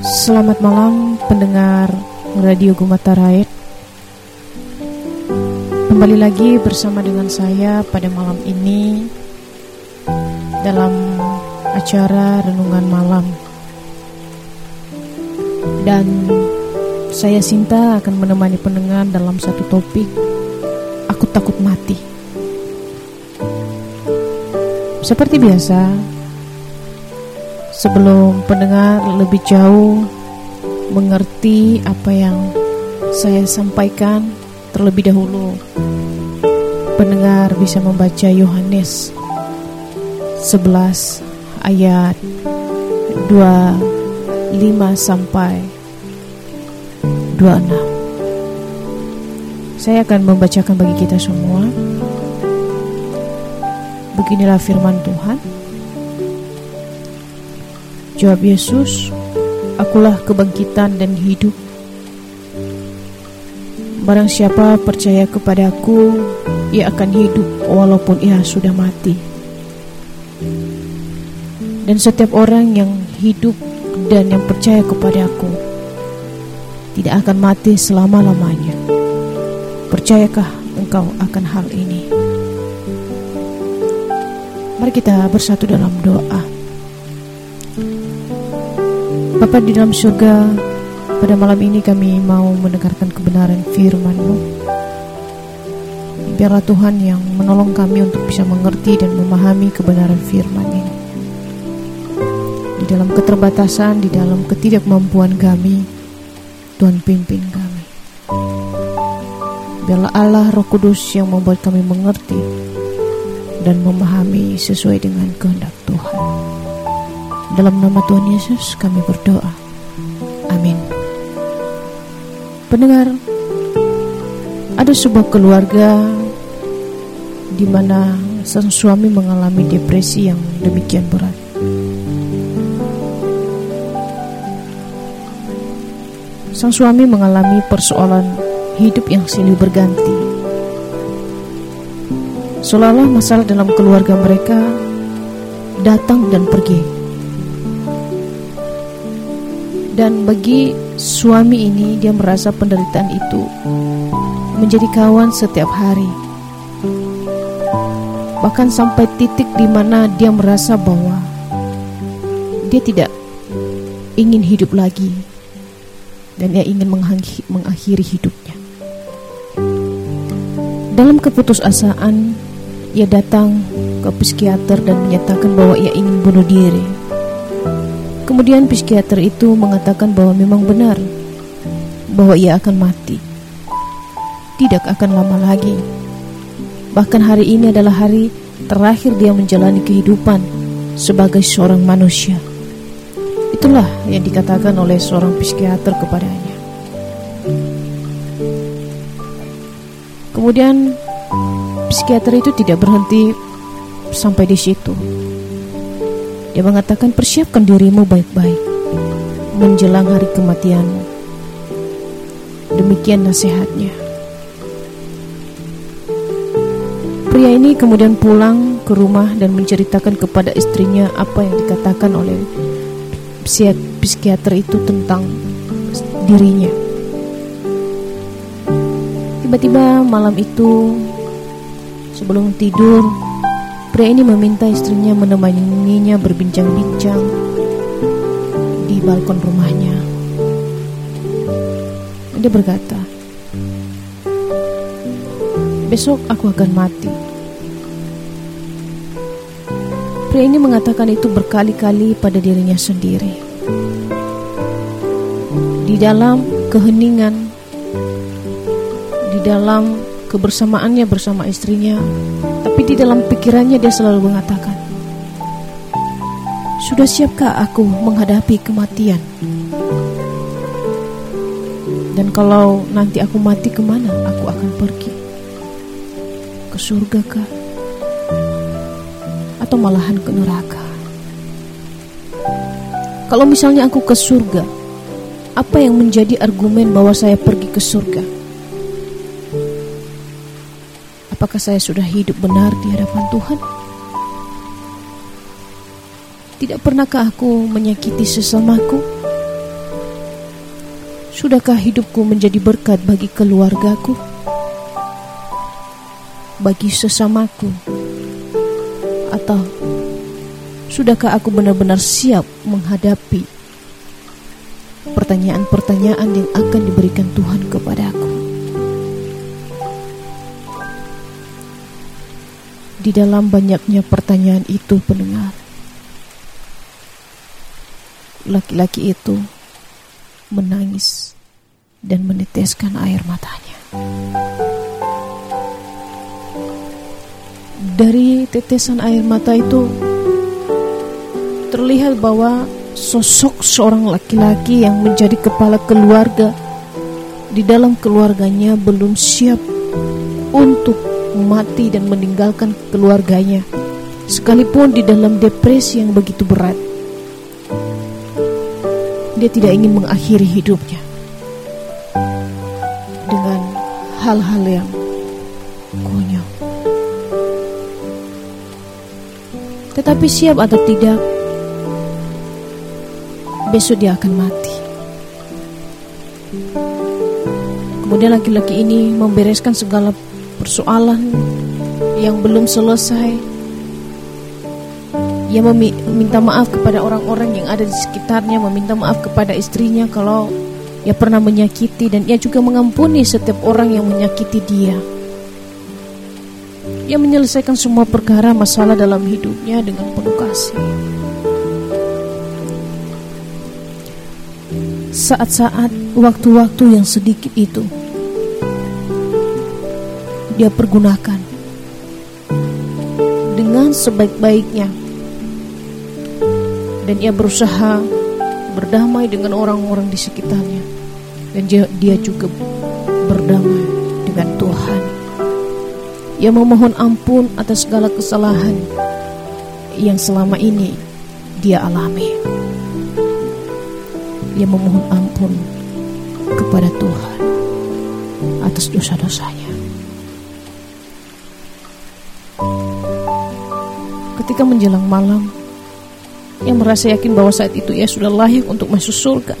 Selamat malam pendengar Radio Gumata Raid Kembali lagi bersama dengan saya pada malam ini Dalam acara Renungan Malam. Dan saya Sinta akan menemani pendengar dalam satu topik. Aku takut mati. Seperti biasa Sebelum pendengar lebih jauh mengerti apa yang saya sampaikan terlebih dahulu, pendengar bisa membaca Yohanes 11 ayat 25 sampai 26. Saya akan membacakan bagi kita semua. Beginilah firman Tuhan. Jawab Yesus, Akulah kebangkitan dan hidup. Barang siapa percaya kepadaku, ia akan hidup walaupun ia sudah mati. Dan setiap orang yang hidup dan yang percaya kepadaku tidak akan mati selama-lamanya. Percayakah engkau akan hal ini? Mari kita bersatu dalam doa. Bapa di dalam surga, pada malam ini kami mau mendengarkan kebenaran firman-Mu. Biarlah Tuhan yang menolong kami untuk bisa mengerti dan memahami kebenaran firman ini. Di dalam keterbatasan, di dalam ketidakmampuan kami, Tuhan pimpin kami. Biarlah Allah Roh Kudus yang membuat kami mengerti dan memahami sesuai dengan kehendak. Dalam nama Tuhan Yesus kami berdoa. Amin. Pendengar, ada sebuah keluarga di mana sang suami mengalami depresi yang demikian berat. Sang suami mengalami persoalan hidup yang silih berganti. Seolah-olah masalah dalam keluarga mereka datang dan pergi. Dan bagi suami ini dia merasa penderitaan itu menjadi kawan setiap hari. Bahkan sampai titik di mana dia merasa bahwa dia tidak ingin hidup lagi dan dia ingin mengakhiri hidupnya. Dalam keputusasaan, ia datang ke psikiater dan menyatakan bahwa ia ingin bunuh diri. Kemudian psikiater itu mengatakan bahwa memang benar bahwa ia akan mati. Tidak akan lama lagi. Bahkan hari ini adalah hari terakhir dia menjalani kehidupan sebagai seorang manusia. Itulah yang dikatakan oleh seorang psikiater kepadanya. Kemudian psikiater itu tidak berhenti sampai di situ. Dia mengatakan persiapkan dirimu baik-baik menjelang hari kematianmu. Demikian nasihatnya. Pria ini kemudian pulang ke rumah dan menceritakan kepada istrinya apa yang dikatakan oleh psikiater itu tentang dirinya. Tiba-tiba malam itu sebelum tidur Pria ini meminta istrinya menemaninya berbincang-bincang di balkon rumahnya. Dia berkata, "Besok aku akan mati." Pria ini mengatakan itu berkali-kali pada dirinya sendiri. Di dalam keheningan, di dalam kebersamaannya bersama istrinya, di dalam pikirannya dia selalu mengatakan, "Sudah siapkah aku menghadapi kematian?" Dan kalau nanti aku mati ke mana aku akan pergi? Ke surga kah? Atau malahan ke neraka? Kalau misalnya aku ke surga, apa yang menjadi argumen bahwa saya pergi ke surga? Apakah saya sudah hidup benar di hadapan Tuhan? Tidak pernahkah aku menyakiti sesamaku? Sudahkah hidupku menjadi berkat bagi keluargaku? Bagi sesamaku? Atau sudahkah aku benar-benar siap menghadapi pertanyaan-pertanyaan yang akan diberikan Tuhan kepadaku? Di dalam banyaknya pertanyaan itu pendengar, laki-laki itu menangis dan meneteskan air matanya. Dari tetesan air mata itu terlihat bahwa sosok seorang laki-laki yang menjadi kepala keluarga di dalam keluarganya belum siap untuk mati dan meninggalkan keluarganya sekalipun di dalam depresi yang begitu berat dia tidak ingin mengakhiri hidupnya dengan hal-hal yang konyol. Tetapi siap atau tidak, besok dia akan mati. Kemudian laki-laki ini membereskan segala persoalan yang belum selesai ia meminta maaf kepada orang-orang yang ada di sekitarnya, meminta maaf kepada istrinya kalau ia pernah menyakiti dan ia juga mengampuni setiap orang yang menyakiti dia. Ia menyelesaikan semua perkara masalah dalam hidupnya dengan penuh kasih. Saat-saat waktu-waktu yang sedikit itu dia pergunakan dengan sebaik-baiknya dan ia berusaha berdamai dengan orang-orang di sekitarnya dan dia, juga berdamai dengan Tuhan. Ia memohon ampun atas segala kesalahan yang selama ini dia alami. Ia memohon ampun kepada Tuhan atas dosa-dosanya. Ketika menjelang malam, yang merasa yakin bahwa saat itu ia sudah layak untuk masuk surga.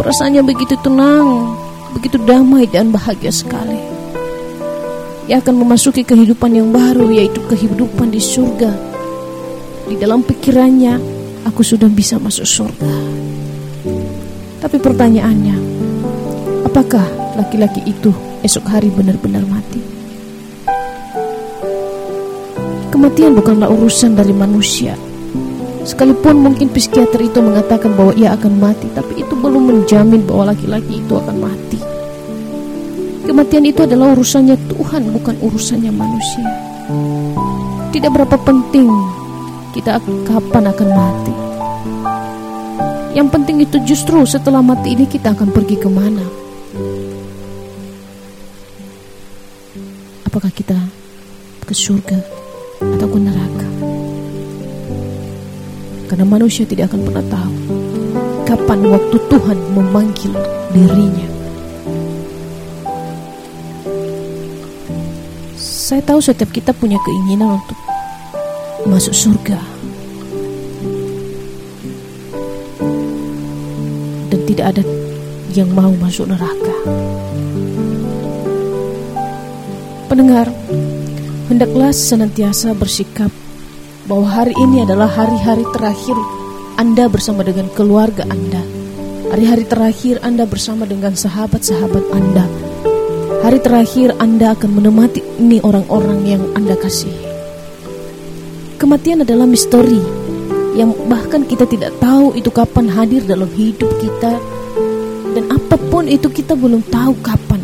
Perasaannya begitu tenang, begitu damai dan bahagia sekali. Ia akan memasuki kehidupan yang baru yaitu kehidupan di surga. Di dalam pikirannya, aku sudah bisa masuk surga. Tapi pertanyaannya, apakah laki-laki itu esok hari benar-benar mati? Kematian bukanlah urusan dari manusia, Sekalipun mungkin psikiater itu mengatakan bahwa ia akan mati, tapi itu belum menjamin bahwa laki-laki itu akan mati. Kematian itu adalah urusannya Tuhan, bukan urusannya manusia. Tidak berapa penting kita kapan akan mati. Yang penting itu justru setelah mati ini kita akan pergi ke mana. Apakah kita ke surga atau ke neraka? Karena manusia tidak akan pernah tahu kapan waktu Tuhan memanggil dirinya. Saya tahu setiap kita punya keinginan untuk masuk surga. Dan tidak ada yang mau masuk neraka. Pendengar, hendaklah senantiasa bersikap bahwa hari ini adalah hari-hari terakhir Anda bersama dengan keluarga Anda. Hari-hari terakhir Anda bersama dengan sahabat-sahabat Anda. Hari terakhir Anda akan menemati ini orang-orang yang Anda kasihi. Kematian adalah misteri yang bahkan kita tidak tahu itu kapan hadir dalam hidup kita dan apa pun itu kita belum tahu kapan.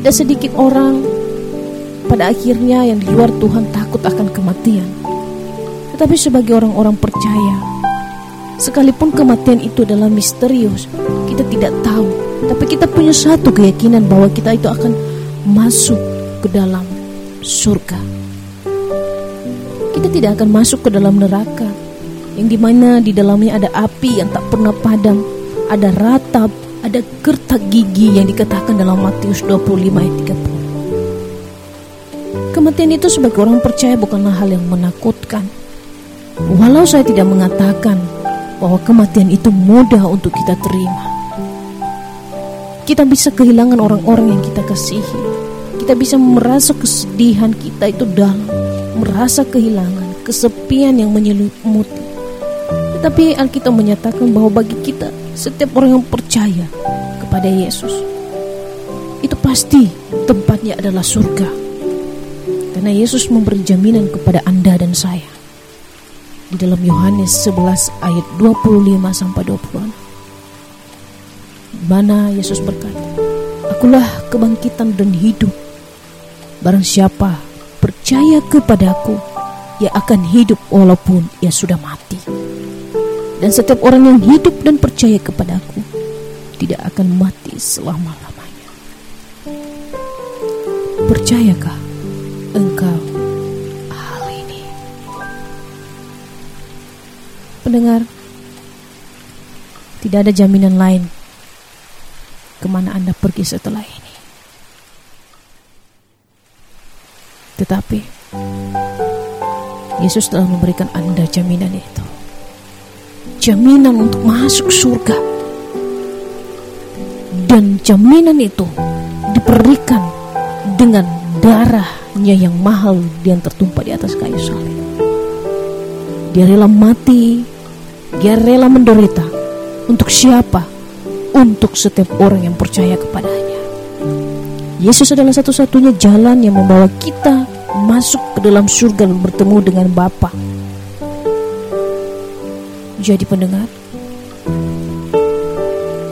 Tidak sedikit orang pada akhirnya yang di luar Tuhan takut akan kematian. Tetapi sebagai orang-orang percaya, sekalipun kematian itu adalah misterius, kita tidak tahu. Tapi kita punya satu keyakinan bahwa kita itu akan masuk ke dalam surga. Kita tidak akan masuk ke dalam neraka, yang di mana di dalamnya ada api yang tak pernah padam, ada ratap, ada gertak gigi yang dikatakan dalam Matius 25 ayat 30. Kematian itu sebagai orang percaya bukanlah hal yang menakutkan, Walau saya tidak mengatakan bahwa kematian itu mudah untuk kita terima, Kita bisa kehilangan orang-orang yang kita kasihi. Kita bisa merasa kesedihan kita itu dalam, merasa kehilangan, kesepian yang menyelimuti. Tetapi Alkitab menyatakan bahwa bagi kita, setiap orang yang percaya kepada Yesus, itu pasti tempatnya adalah surga. Karena Yesus memberi jaminan kepada Anda dan saya. Di dalam Yohanes 11 ayat 25 sampai 26 mana Yesus berkata, Akulah kebangkitan dan hidup. Barang siapa percaya kepadaku, ia akan hidup walaupun ia sudah mati. Dan setiap orang yang hidup dan percaya kepadaku tidak akan mati selama-lamanya. Percayakah engkau hal ini? Pendengar, tidak ada jaminan lain ke mana Anda pergi setelah ini. Tetapi Yesus telah memberikan Anda jaminan itu. Jaminan untuk masuk surga. Dan jaminan itu diberikan dengan darahnya yang mahal yang tertumpah di atas kayu salib. Dia rela mati, dia rela menderita. Untuk siapa? untuk setiap orang yang percaya kepadanya. Yesus adalah satu-satunya jalan yang membawa kita masuk ke dalam surga dan bertemu dengan Bapa. Jadi pendengar,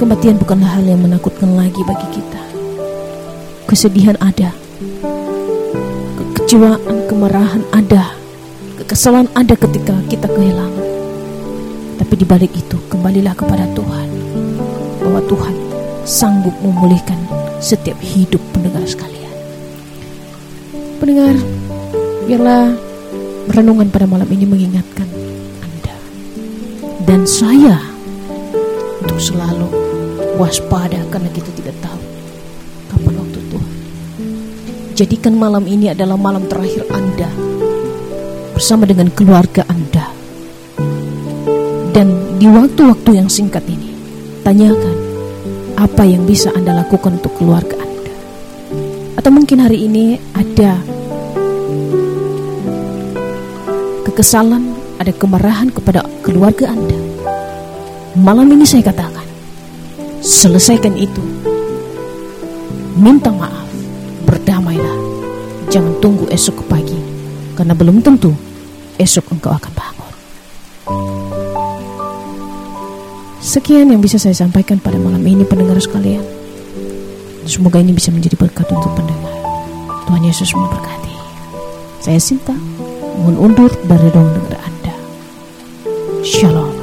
kematian bukanlah hal yang menakutkan lagi bagi kita. Kesedihan ada, kekecewaan, kemarahan ada, kekesalan ada ketika kita kehilangan. Tapi di balik itu, kembalilah kepada Tuhan bahwa Tuhan sanggup memulihkan setiap hidup pendengar sekalian. Pendengar, biarlah renungan pada malam ini mengingatkan Anda dan saya untuk selalu waspada karena kita tidak tahu Jadikan malam ini adalah malam terakhir Anda bersama dengan keluarga Anda. Dan di waktu-waktu yang singkat ini, tanyakan apa yang bisa Anda lakukan untuk keluarga Anda. Atau mungkin hari ini ada kekesalan, ada kemarahan kepada keluarga Anda. Malam ini saya katakan, selesaikan itu. Minta maaf. Jangan tunggu esok ke pagi, karena belum tentu esok engkau akan bangun. Sekian yang bisa saya sampaikan pada malam ini pendengar sekalian. Semoga ini bisa menjadi berkat untuk pendengar. Tuhan Yesus memberkati. Saya Sinta, mohon undur dari dong dengar Anda. Shalom.